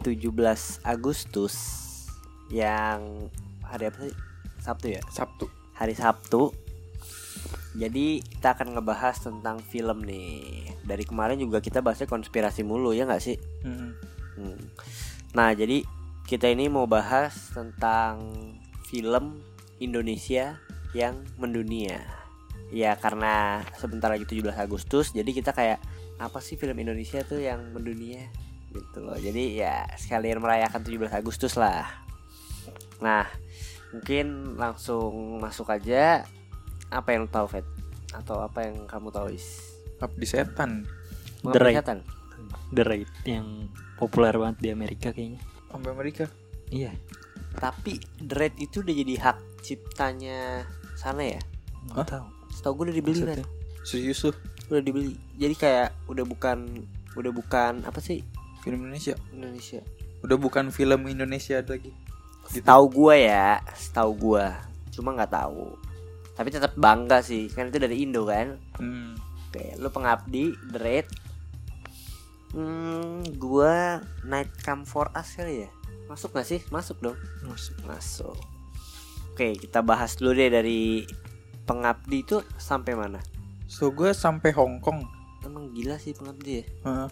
17 Agustus yang hari apa sih? Sabtu ya? Sabtu. Hari Sabtu. Jadi kita akan ngebahas tentang film nih. Dari kemarin juga kita bahasnya konspirasi mulu ya nggak sih? Hmm. Hmm. Nah, jadi kita ini mau bahas tentang film Indonesia yang mendunia. Ya karena sebentar lagi 17 Agustus, jadi kita kayak apa sih film Indonesia tuh yang mendunia gitu loh. Jadi ya sekalian merayakan 17 Agustus lah. Nah, mungkin langsung masuk aja apa yang tahu Fed atau apa yang kamu tahu is Abdi setan. The Raid. kesehatan? The Raid yang populer banget di Amerika kayaknya Sampai Amerika. Iya Tapi The Raid itu udah jadi hak ciptanya sana ya? Nggak tahu Setahu gue udah dibeli kan? Serius tuh Udah dibeli. Jadi kayak udah bukan udah bukan apa sih film Indonesia. Indonesia? Udah bukan film Indonesia lagi. Gitu. Tahu gua ya, setahu gua. Cuma nggak tahu. Tapi tetap bangga sih, kan itu dari Indo kan. Hmm. Oke, lu pengabdi The Raid. Hmm, gua Night Come For Us kali ya. Masuk gak sih? Masuk dong. Masuk. Masuk. Oke, kita bahas dulu deh dari pengabdi itu sampai mana? So gue sampai Hong Kong. Emang gila sih pengabdi ya. Heeh.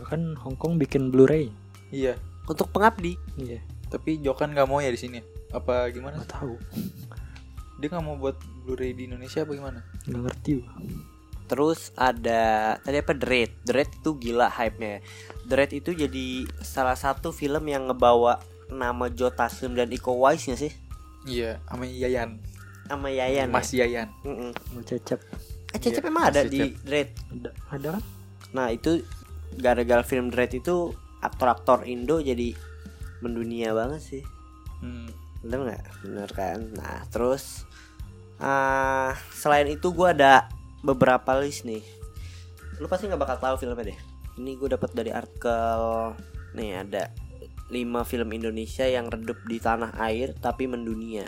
Bahkan Hong Kong bikin Blu-ray Iya. Untuk pengabdi, Iya Tapi Jokan nggak mau ya di sini. Apa gimana? Nggak tahu Dia nggak mau buat Blu-ray di Indonesia apa gimana? Nggak ngerti gua. Terus ada tadi apa The Raid. The Raid itu gila hype-nya. The Raid itu jadi salah satu film yang ngebawa nama Joe Taslim dan Iko Uwais gak sih? Iya, sama Yayan. Sama Yayan. Mas ya? Yayan. Mm-mm. Mau cecep Eh Cecep Iya, emang ada di Raid. Ada, ada kan? Nah itu gara-gara film Raid itu aktor-aktor Indo jadi mendunia banget sih. Hmm. Bener nggak? Bener kan? Nah terus ah selain itu gue ada beberapa list nih. Lu pasti nggak bakal tahu filmnya deh. Ini gue dapat dari artikel nih ada 5 film Indonesia yang redup di tanah air tapi mendunia.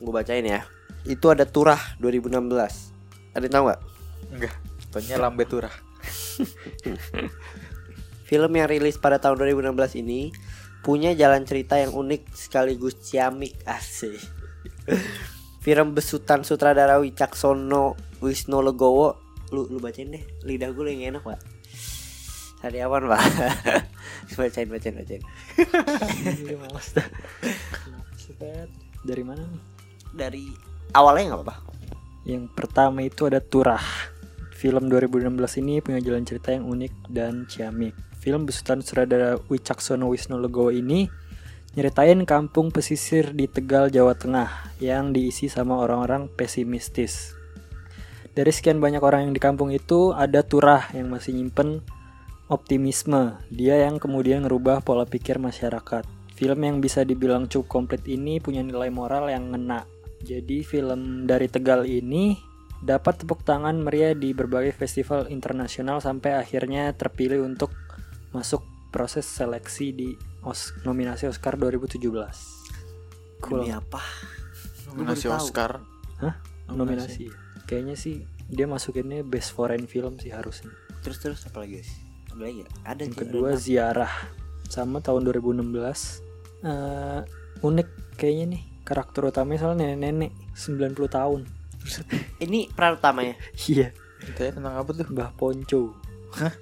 Gue bacain ya. Itu ada Turah 2016. Ada yang tahu nggak? Enggak. Tanya Lambe Turah. Film yang rilis pada tahun 2016 ini punya jalan cerita yang unik sekaligus ciamik asik. Film besutan sutradara Wicaksono Wisno Legowo lu lu bacain deh lidah gue yang enak pak Sariawan pak bacain bacain bacain Iya? Dari mana nih? dari awalnya nggak apa-apa Yang pertama itu ada Turah. Film 2016 ini punya jalan cerita yang unik dan ciamik. Film besutan sutradara Wicaksono Wisnu Legowo ini nyeritain kampung pesisir di Tegal, Jawa Tengah yang diisi sama orang-orang pesimistis. Dari sekian banyak orang yang di kampung itu ada Turah yang masih nyimpen optimisme. Dia yang kemudian ngerubah pola pikir masyarakat. Film yang bisa dibilang cukup komplit ini punya nilai moral yang ngena. Jadi film dari Tegal ini dapat tepuk tangan meriah di berbagai festival internasional sampai akhirnya terpilih untuk masuk proses seleksi di Os- nominasi Oscar 2017. Cool. demi apa Nominasi. Oscar. Hah? Nominasi. Kayaknya sih dia masukinnya best foreign film sih harusnya. terus terus apa lagi guys ada lagi ada Yang kedua ada Ziarah sama tahun 2016. Eh, unik kayaknya nih karakter utamanya soalnya nenek-nenek 90 tahun. ini peran utamanya Iya, Ceritanya tentang apa tuh? Mbah Ponco.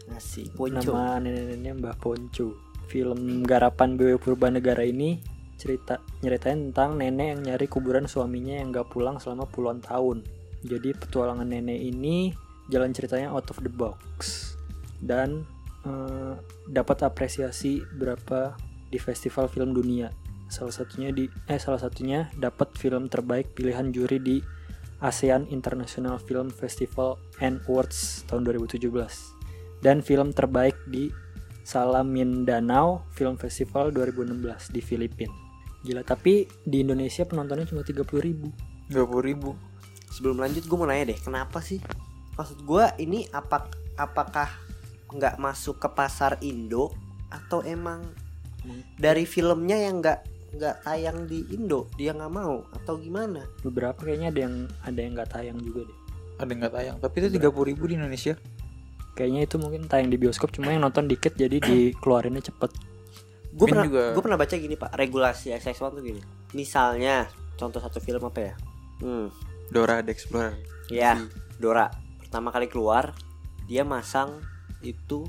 nasi ponco Nama nenek-neneknya Mbah Ponco. Film garapan BW Purbanegara ini cerita nyeritain tentang nenek yang nyari kuburan suaminya yang gak pulang selama puluhan tahun. Jadi petualangan nenek ini jalan ceritanya out of the box dan eh, dapat apresiasi berapa di festival film dunia. Salah satunya di eh salah satunya dapat film terbaik pilihan juri di ASEAN International Film Festival and Awards tahun 2017 dan film terbaik di Salam Mindanao Film Festival 2016 di Filipina. Gila, tapi di Indonesia penontonnya cuma 30 ribu. dua puluh ribu Sebelum lanjut gue mau nanya deh, kenapa sih? Maksud gue ini apa apakah nggak masuk ke pasar Indo atau emang dari filmnya yang nggak nggak tayang di Indo dia nggak mau atau gimana? Beberapa kayaknya ada yang ada yang nggak tayang juga deh. ada yang nggak tayang tapi itu tiga puluh ribu di Indonesia Kayaknya itu mungkin tayang di bioskop cuma yang nonton dikit jadi dikeluarinnya cepet. Gue pernah juga- gue pernah baca gini pak regulasi XX1 tuh gini. Misalnya contoh satu film apa ya? Hmm, Dora the Explorer ya Dora pertama kali keluar dia masang itu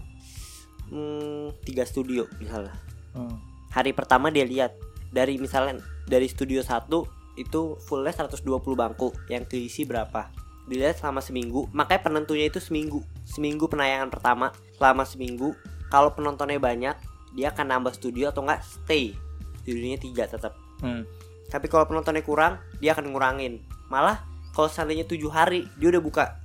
hmm, tiga studio misalnya. Hmm. hari pertama dia lihat dari misalnya dari studio 1 itu fullnya 120 bangku yang keisi berapa. Dilihat selama seminggu makanya penentunya itu seminggu. Seminggu penayangan pertama selama seminggu. Kalau penontonnya banyak dia akan nambah studio atau enggak stay. Studionya tiga tetap Hmm. tapi kalau penontonnya kurang dia akan ngurangin. Malah kalau seandainya tujuh hari dia udah buka.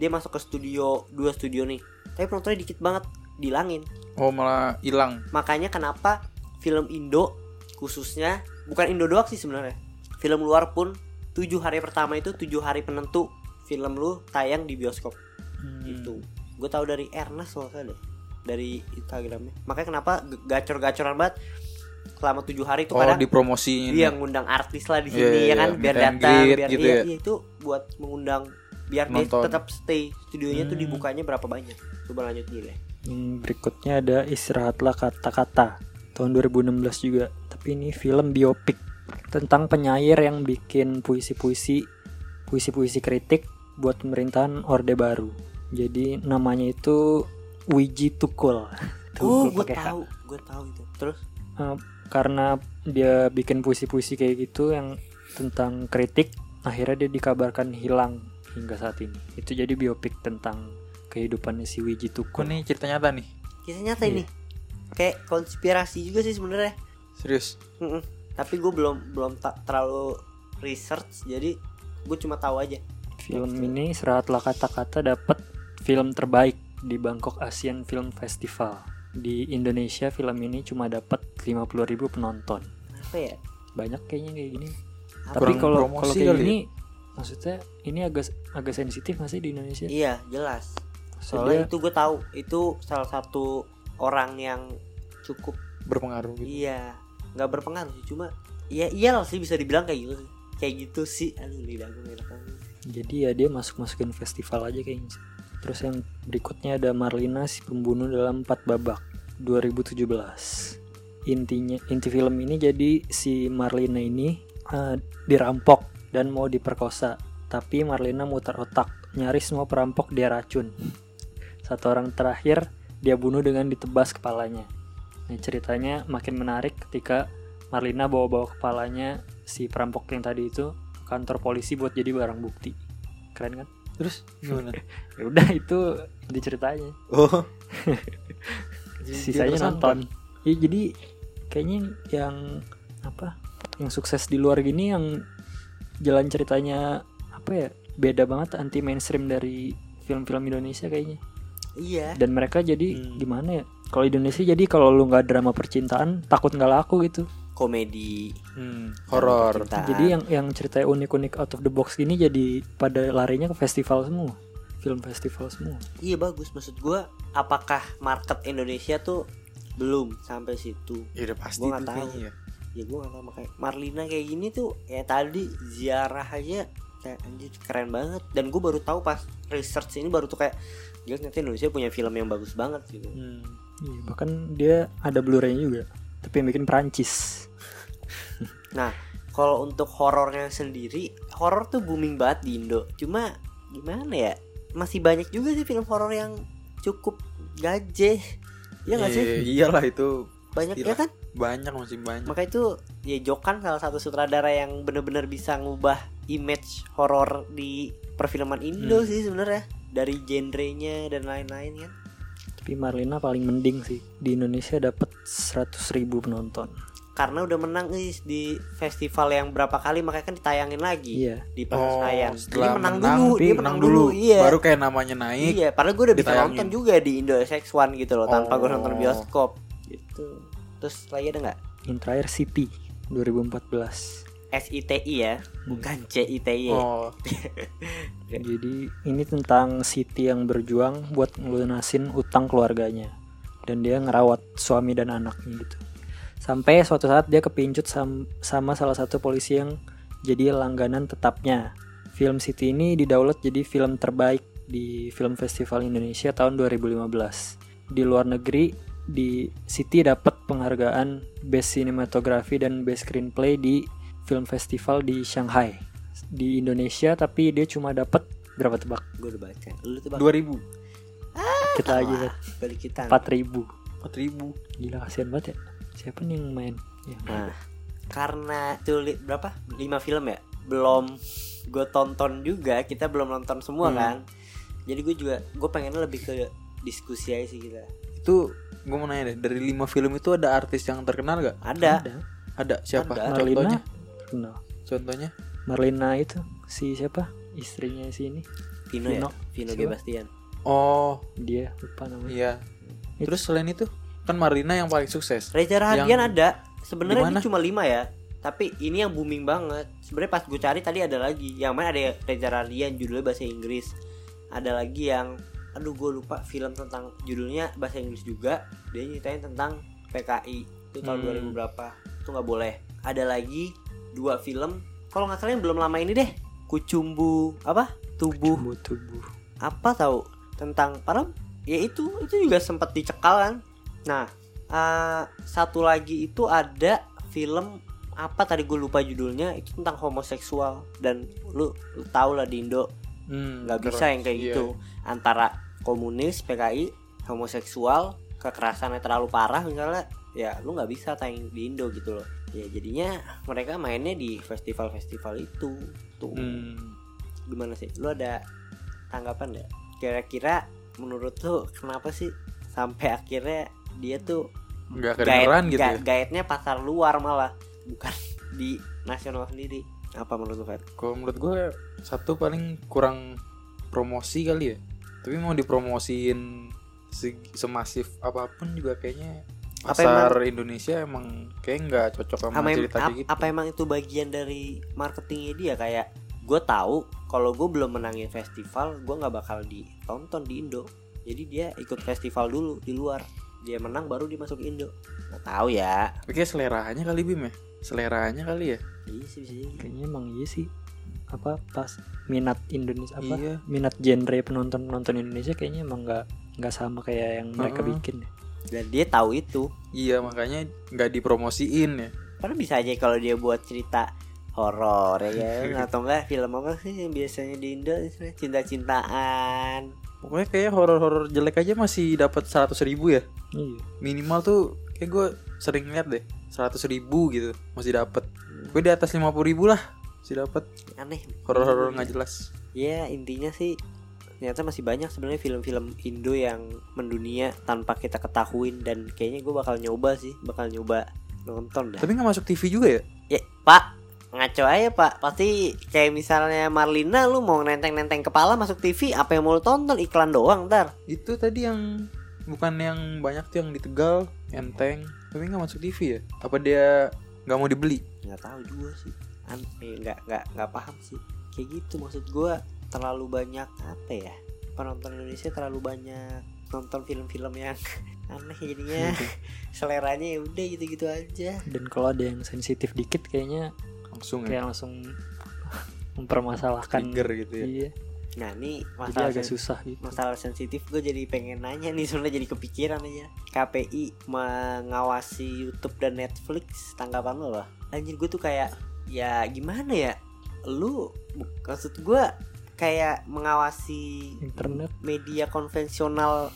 Dia masuk ke studio dua studio nih. Tapi penontonnya dikit banget dilangin oh malah hilang. Makanya kenapa film Indo khususnya bukan Indo doang sih sebenarnya. Film luar pun tujuh hari pertama itu tujuh hari penentu film lu tayang di bioskop Hmm. itu. Gue tahu dari Ernest loh deh dari Instagramnya. Makanya kenapa gacor-gacoran banget selama tujuh hari itu oh kadang dipromosiin dia ngundang artis lah di Iya, sini iya, ya kan iya. biar datang biar gitu iya, ya. iya, itu buat mengundang biar dia Nonton. tetap stay studionya tuh Hmm. dibukanya berapa banyak coba lanjut dulu ya berikutnya ada Istirahatlah Kata-Kata tahun 2016 juga. Tapi ini film biopik tentang penyair yang bikin puisi-puisi puisi-puisi kritik buat pemerintahan Orde Baru. Jadi namanya itu Wiji Tukul. Tuh, oh gua gue tahu gue tahu itu terus Eh, karena dia bikin puisi-puisi kayak gitu yang tentang kritik, akhirnya dia dikabarkan hilang hingga saat ini. Itu jadi biopik tentang kehidupannya si Wiji Tukul. nih cerita nyata nih kisah nyata Iya. ini kayak konspirasi juga sih sebenarnya serius Mm-mm. tapi gue belum belum tak terlalu research jadi gue cuma tahu aja Film ini Istirahatlah Kata-Kata dapat film terbaik di Bangkok Asian Film Festival. Di Indonesia film ini cuma dapat 50.000 penonton. apa ya Banyak kayaknya kayak gini. Apa? Tapi kalau kalau kayak ya? gini maksudnya ini agak agak sensitif masih di Indonesia. iya jelas soalnya itu gue tahu itu salah satu orang yang cukup berpengaruh gitu iya nggak berpengaruh sih cuma iya iyalah sih bisa dibilang kayak gitu kayak gitu sih aduh lidah. Jadi ya dia masuk masukin festival aja kayaknya. Terus yang berikutnya ada Marlina si pembunuh dalam 4 babak 2017. Intinya inti film ini jadi si Marlina ini eh, dirampok dan mau diperkosa. Tapi Marlina mutar otak, nyaris semua perampok dia racun. Satu orang terakhir dia bunuh dengan ditebas kepalanya. Nah, ceritanya makin menarik ketika Marlina bawa-bawa kepalanya si perampok yang tadi itu ke kantor polisi buat jadi barang bukti. Keren kan? terus gimana Ya udah itu di ceritanya. oh Sisanya nonton. Ya jadi kayaknya yang apa? Yang sukses di luar gini yang jalan ceritanya apa ya? Beda banget anti mainstream dari film-film Indonesia kayaknya. iya Dan mereka jadi Hmm. gimana ya? Kalau Indonesia jadi kalau lu nggak drama percintaan takut nggak laku gitu. komedi hmm, horor. Jadi yang yang ceritanya unik-unik out of the box gini jadi pada larinya ke festival semua. Film festival semua. iya bagus maksud gue apakah market Indonesia tuh belum sampai situ ya udah pasti Gua nggak tahu. kayaknya ya ya gue gak tau makanya Marlina kayak gini tuh ya tadi ziarah aja kayak anjir keren banget dan gue baru tahu pas research ini baru tuh kayak gila ternyata Indonesia punya film yang bagus banget gitu hmm. Iya, bahkan dia ada Blu-ray juga. Tapi yang bikin Prancis. nah kalau untuk horornya sendiri horor tuh booming banget di Indo. Cuma gimana ya? Masih banyak juga sih film horor yang cukup gaje ya nggak sih? Eh, iyalah itu banyak ya kan? banyak masih banyak. Maka itu ya Jokan salah satu sutradara yang bener-bener bisa ngubah image horor di perfilman Indo Hmm. sih sebenarnya. Dari genrenya dan lain-lain kan Tapi Marlina paling mending sih. Di Indonesia dapat 100.000 penonton. karena udah menang guys di festival yang berapa kali makanya kan ditayangin lagi Iya. di. Jadi Oh, setelah menang, menang, dulu, dia menang dulu. Iya. Baru kayak namanya naik. Iya, padahal gue udah bisa ditayangin. nonton juga di Indo SX1 gitu loh tanpa gue nonton Oh. bioskop gitu. Terus lagi ada nggak? Yang terakhir City 2014. SITI ya, bukan CITY. Oh, Jadi ini tentang Siti yang berjuang buat ngelunasin utang keluarganya dan dia ngerawat suami dan anaknya gitu. Sampai suatu saat dia kepincut sam- sama salah satu polisi yang jadi langganan tetapnya. Film Siti ini didaulat jadi film terbaik di Film Festival Indonesia tahun 2015. Di luar negeri di Siti dapat penghargaan Best Cinematography dan Best Screenplay di Film Festival di Shanghai di Indonesia tapi dia cuma dapat berapa tebak Gue udah baca. Lu bang. 2000, kita lagi Wah, balik kita. 4000 4000. gila kasihan banget ya siapa nih yang main ya. Nah, karena tuh li- berapa? 5 film ya? Belum gue tonton juga, kita belum nonton semua Hmm. kan. Jadi gue juga gue pengennya lebih ke diskusi aja sih kita. Itu gue mau nanya deh, dari 5 film itu ada artis yang terkenal gak? Ada. ada Ada siapa? Ada. Marlina Contohnya? Kenal Contohnya? Marlina itu si siapa istrinya si ini Vino, Vino. ya? Vino Siapa? G. Bastian. Oh, dia lupa namanya iya. Terus selain itu kan Marina yang paling sukses. Reza Rahadian Yang- ada. Sebenarnya cuma 5 ya. Tapi ini yang booming banget. Sebenarnya pas gue cari tadi ada lagi. Yang main ada Reza Rahadian judulnya bahasa Inggris. Ada lagi yang aduh gue lupa film tentang judulnya bahasa Inggris juga. Dia nyeritain tentang PKI. Itu tahun Hmm. 2000 berapa. Itu nggak boleh. Ada lagi dua film. Kalau nggak salah yang belum lama ini deh. Kucumbu apa? Tubuh. Tubuh tubuh. Apa tahu tentang para ya itu itu juga sempat dicekal kan. Nah eh, satu lagi itu ada film apa tadi gue lupa judulnya itu tentang homoseksual. Dan lu, lu tau lah di Indo Hmm, nggak bisa yang kayak Iya. gitu. Antara komunis PKI homoseksual kekerasannya terlalu parah misalnya. Ya lu nggak bisa tayang di Indo gitu loh ya jadinya mereka mainnya di festival-festival itu tuh Hmm. gimana sih lu ada tanggapan nggak kira-kira menurut tuh kenapa sih sampai akhirnya dia tuh Nggak kedengeran gitu ya? gaetnya pasar luar malah bukan di nasional sendiri apa menurut lu? Kalau menurut gue satu paling kurang promosi kali ya. Tapi mau dipromosiin se- semasif apa pun juga kayaknya Apa pasar Indonesia emang kayak nggak cocok sama Apa, em- cerita ap- kayak gitu. apa emang itu bagian dari marketingnya dia kayak gue tahu kalau gue belum menangin festival gue nggak bakal ditonton di Indo jadi dia ikut festival dulu di luar dia menang baru dia masuk Indo nggak tahu ya kayak seleranya kali Bim ya. Seleranya kali ya. iya sih bisa jadi. kayaknya emang iya sih apa pas minat Indonesia apa Iya. minat genre penonton penonton Indonesia kayaknya emang nggak nggak sama kayak yang mereka Heeh. bikin ya. Dan dia tahu itu Iya makanya nggak dipromosiin ya. Karena bisa aja kalau dia buat cerita horor ya kan atau enggak film apa sih yang biasanya di Indo cinta-cintaan. Pokoknya kayak horor-horor jelek aja masih dapat 100 ribu ya. iya Minimal tuh kayak gue sering lihat deh 100 ribu gitu masih dapat. Gue di atas 50 ribu lah masih dapat Aneh. horor-horor nggak jelas. Ya intinya sih ternyata masih banyak sebenarnya film-film Indo yang mendunia tanpa kita ketahuin dan kayaknya gue bakal nyoba sih, bakal nyoba nonton dah. Tapi nggak masuk TV juga ya? Ya, Pak, ngaco aja Pak. Pasti kayak misalnya Marlina lu mau nenteng-nenteng kepala masuk TV, apa yang mau lu tonton iklan doang ntar. Itu tadi yang bukan yang banyak tuh yang di Tegal, enteng, tapi nggak masuk TV ya? Apa dia nggak mau dibeli? nggak tahu juga sih An eh, nggak nggak nggak paham sih kayak gitu maksud gua terlalu banyak apa ya penonton Indonesia terlalu banyak nonton film-film yang aneh jadinya. Seleranya ya udah gitu-gitu aja. Dan kalau ada yang sensitif dikit kayaknya Langsung ya? kayak langsung mempermasalahkan. Trigger gitu ya? iya. Nah ini jadi masalah agak sen- susah gitu. masalah sensitif gue jadi pengen nanya nih sebenarnya jadi kepikiran aja. KPI mengawasi YouTube dan Netflix tanggapan lo lah anjir gue tuh kayak ya gimana ya? Lu maksud gue kayak mengawasi internet media konvensional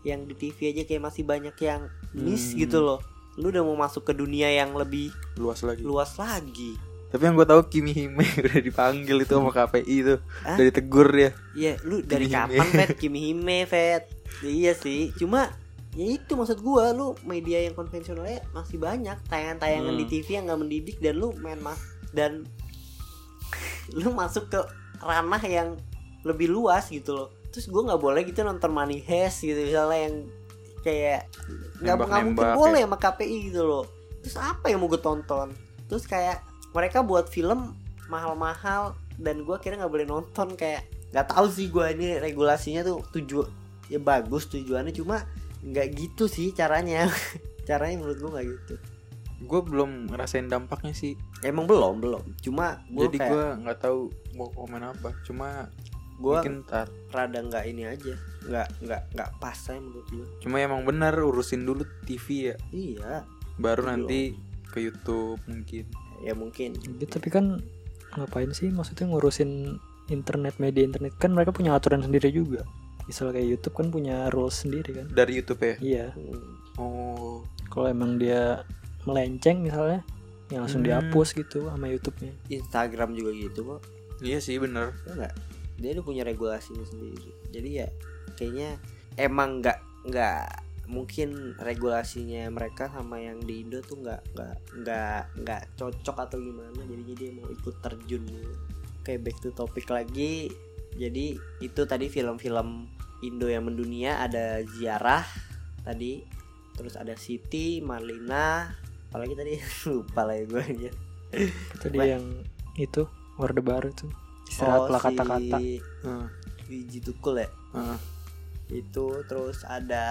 yang di TV aja kayak masih banyak yang miss Hmm. gitu loh lu udah mau masuk ke dunia yang lebih Luas lagi. luas lagi Tapi yang gue tahu Kimi Hime udah dipanggil itu sama KPI itu, Hah? udah ditegur dia. Iya, lu dari Kimi kapan Hime. Fet? Kimi Hime, Fet. Iya sih, cuma ya itu maksud gua lu media yang konvensionalnya masih banyak tayangan-tayangan Hmm. di TV yang nggak mendidik dan lu main mas dan lu masuk ke ranah yang lebih luas gitu loh. Terus gua nggak boleh gitu nonton Money Heist gitu misalnya yang kayak nggak nggak mungkin Nembak-nembak boleh ya. sama KPI gitu loh. Terus apa yang mau gue tonton? Terus kayak mereka buat film mahal-mahal dan gua kira nggak boleh nonton kayak nggak tahu sih gua ini regulasinya tuh tujuan ya bagus tujuannya cuma nggak gitu sih caranya. Caranya menurut gua nggak gitu gue belum ngerasain dampaknya sih. Emang belum belum. Cuma gua jadi kayak gue nggak tahu mau komen apa. Cuma mungkin ntar. rada nggak ini aja. Nggak nggak nggak pas saya menurut gua. Cuma emang benar urusin dulu TV ya. Iya. Baru Belum. nanti ke YouTube mungkin. Ya mungkin. Ya, tapi kan ngapain sih maksudnya ngurusin internet media internet? Kan mereka punya aturan sendiri juga. Misal kayak YouTube kan punya rules sendiri kan? Dari YouTube ya? Iya. Hmm, oh. Kalau emang dia melenceng misalnya ya langsung Hmm. dihapus gitu sama YouTube-nya. Instagram juga gitu kok. Iya sih bener. Ya nggak? Dia udah punya regulasinya sendiri. Jadi ya kayaknya emang nggak nggak mungkin regulasinya mereka sama yang di Indo tuh nggak nggak nggak nggak cocok atau gimana. Jadi dia mau ikut terjun gitu. kayak back to topic lagi. Jadi itu tadi film-film Indo yang mendunia ada Ziarah tadi terus ada Siti Marlina apalagi tadi lupa lah ya gue aja tadi Wah. yang itu orde baru tuh istirahatlah si kata-kata Heeh. Wiji Tukul ya Heeh. itu terus ada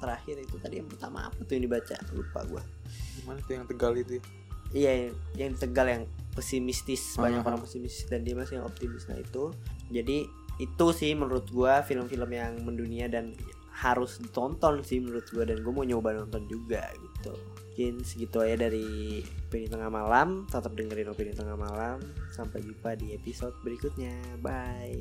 terakhir itu tadi yang pertama apa tuh yang dibaca lupa gua gimana tuh yang tegal itu ya? iya yang, yang tegal yang pesimistis banyak Aha. orang pesimistis dan dia masih yang optimis nah itu jadi itu sih menurut gua film-film yang mendunia dan harus ditonton sih menurut gua dan gua mau nyoba nonton juga gitu mungkin segitu aja dari opini tengah malam. Tetap dengerin opini tengah malam. Sampai jumpa di episode berikutnya. Bye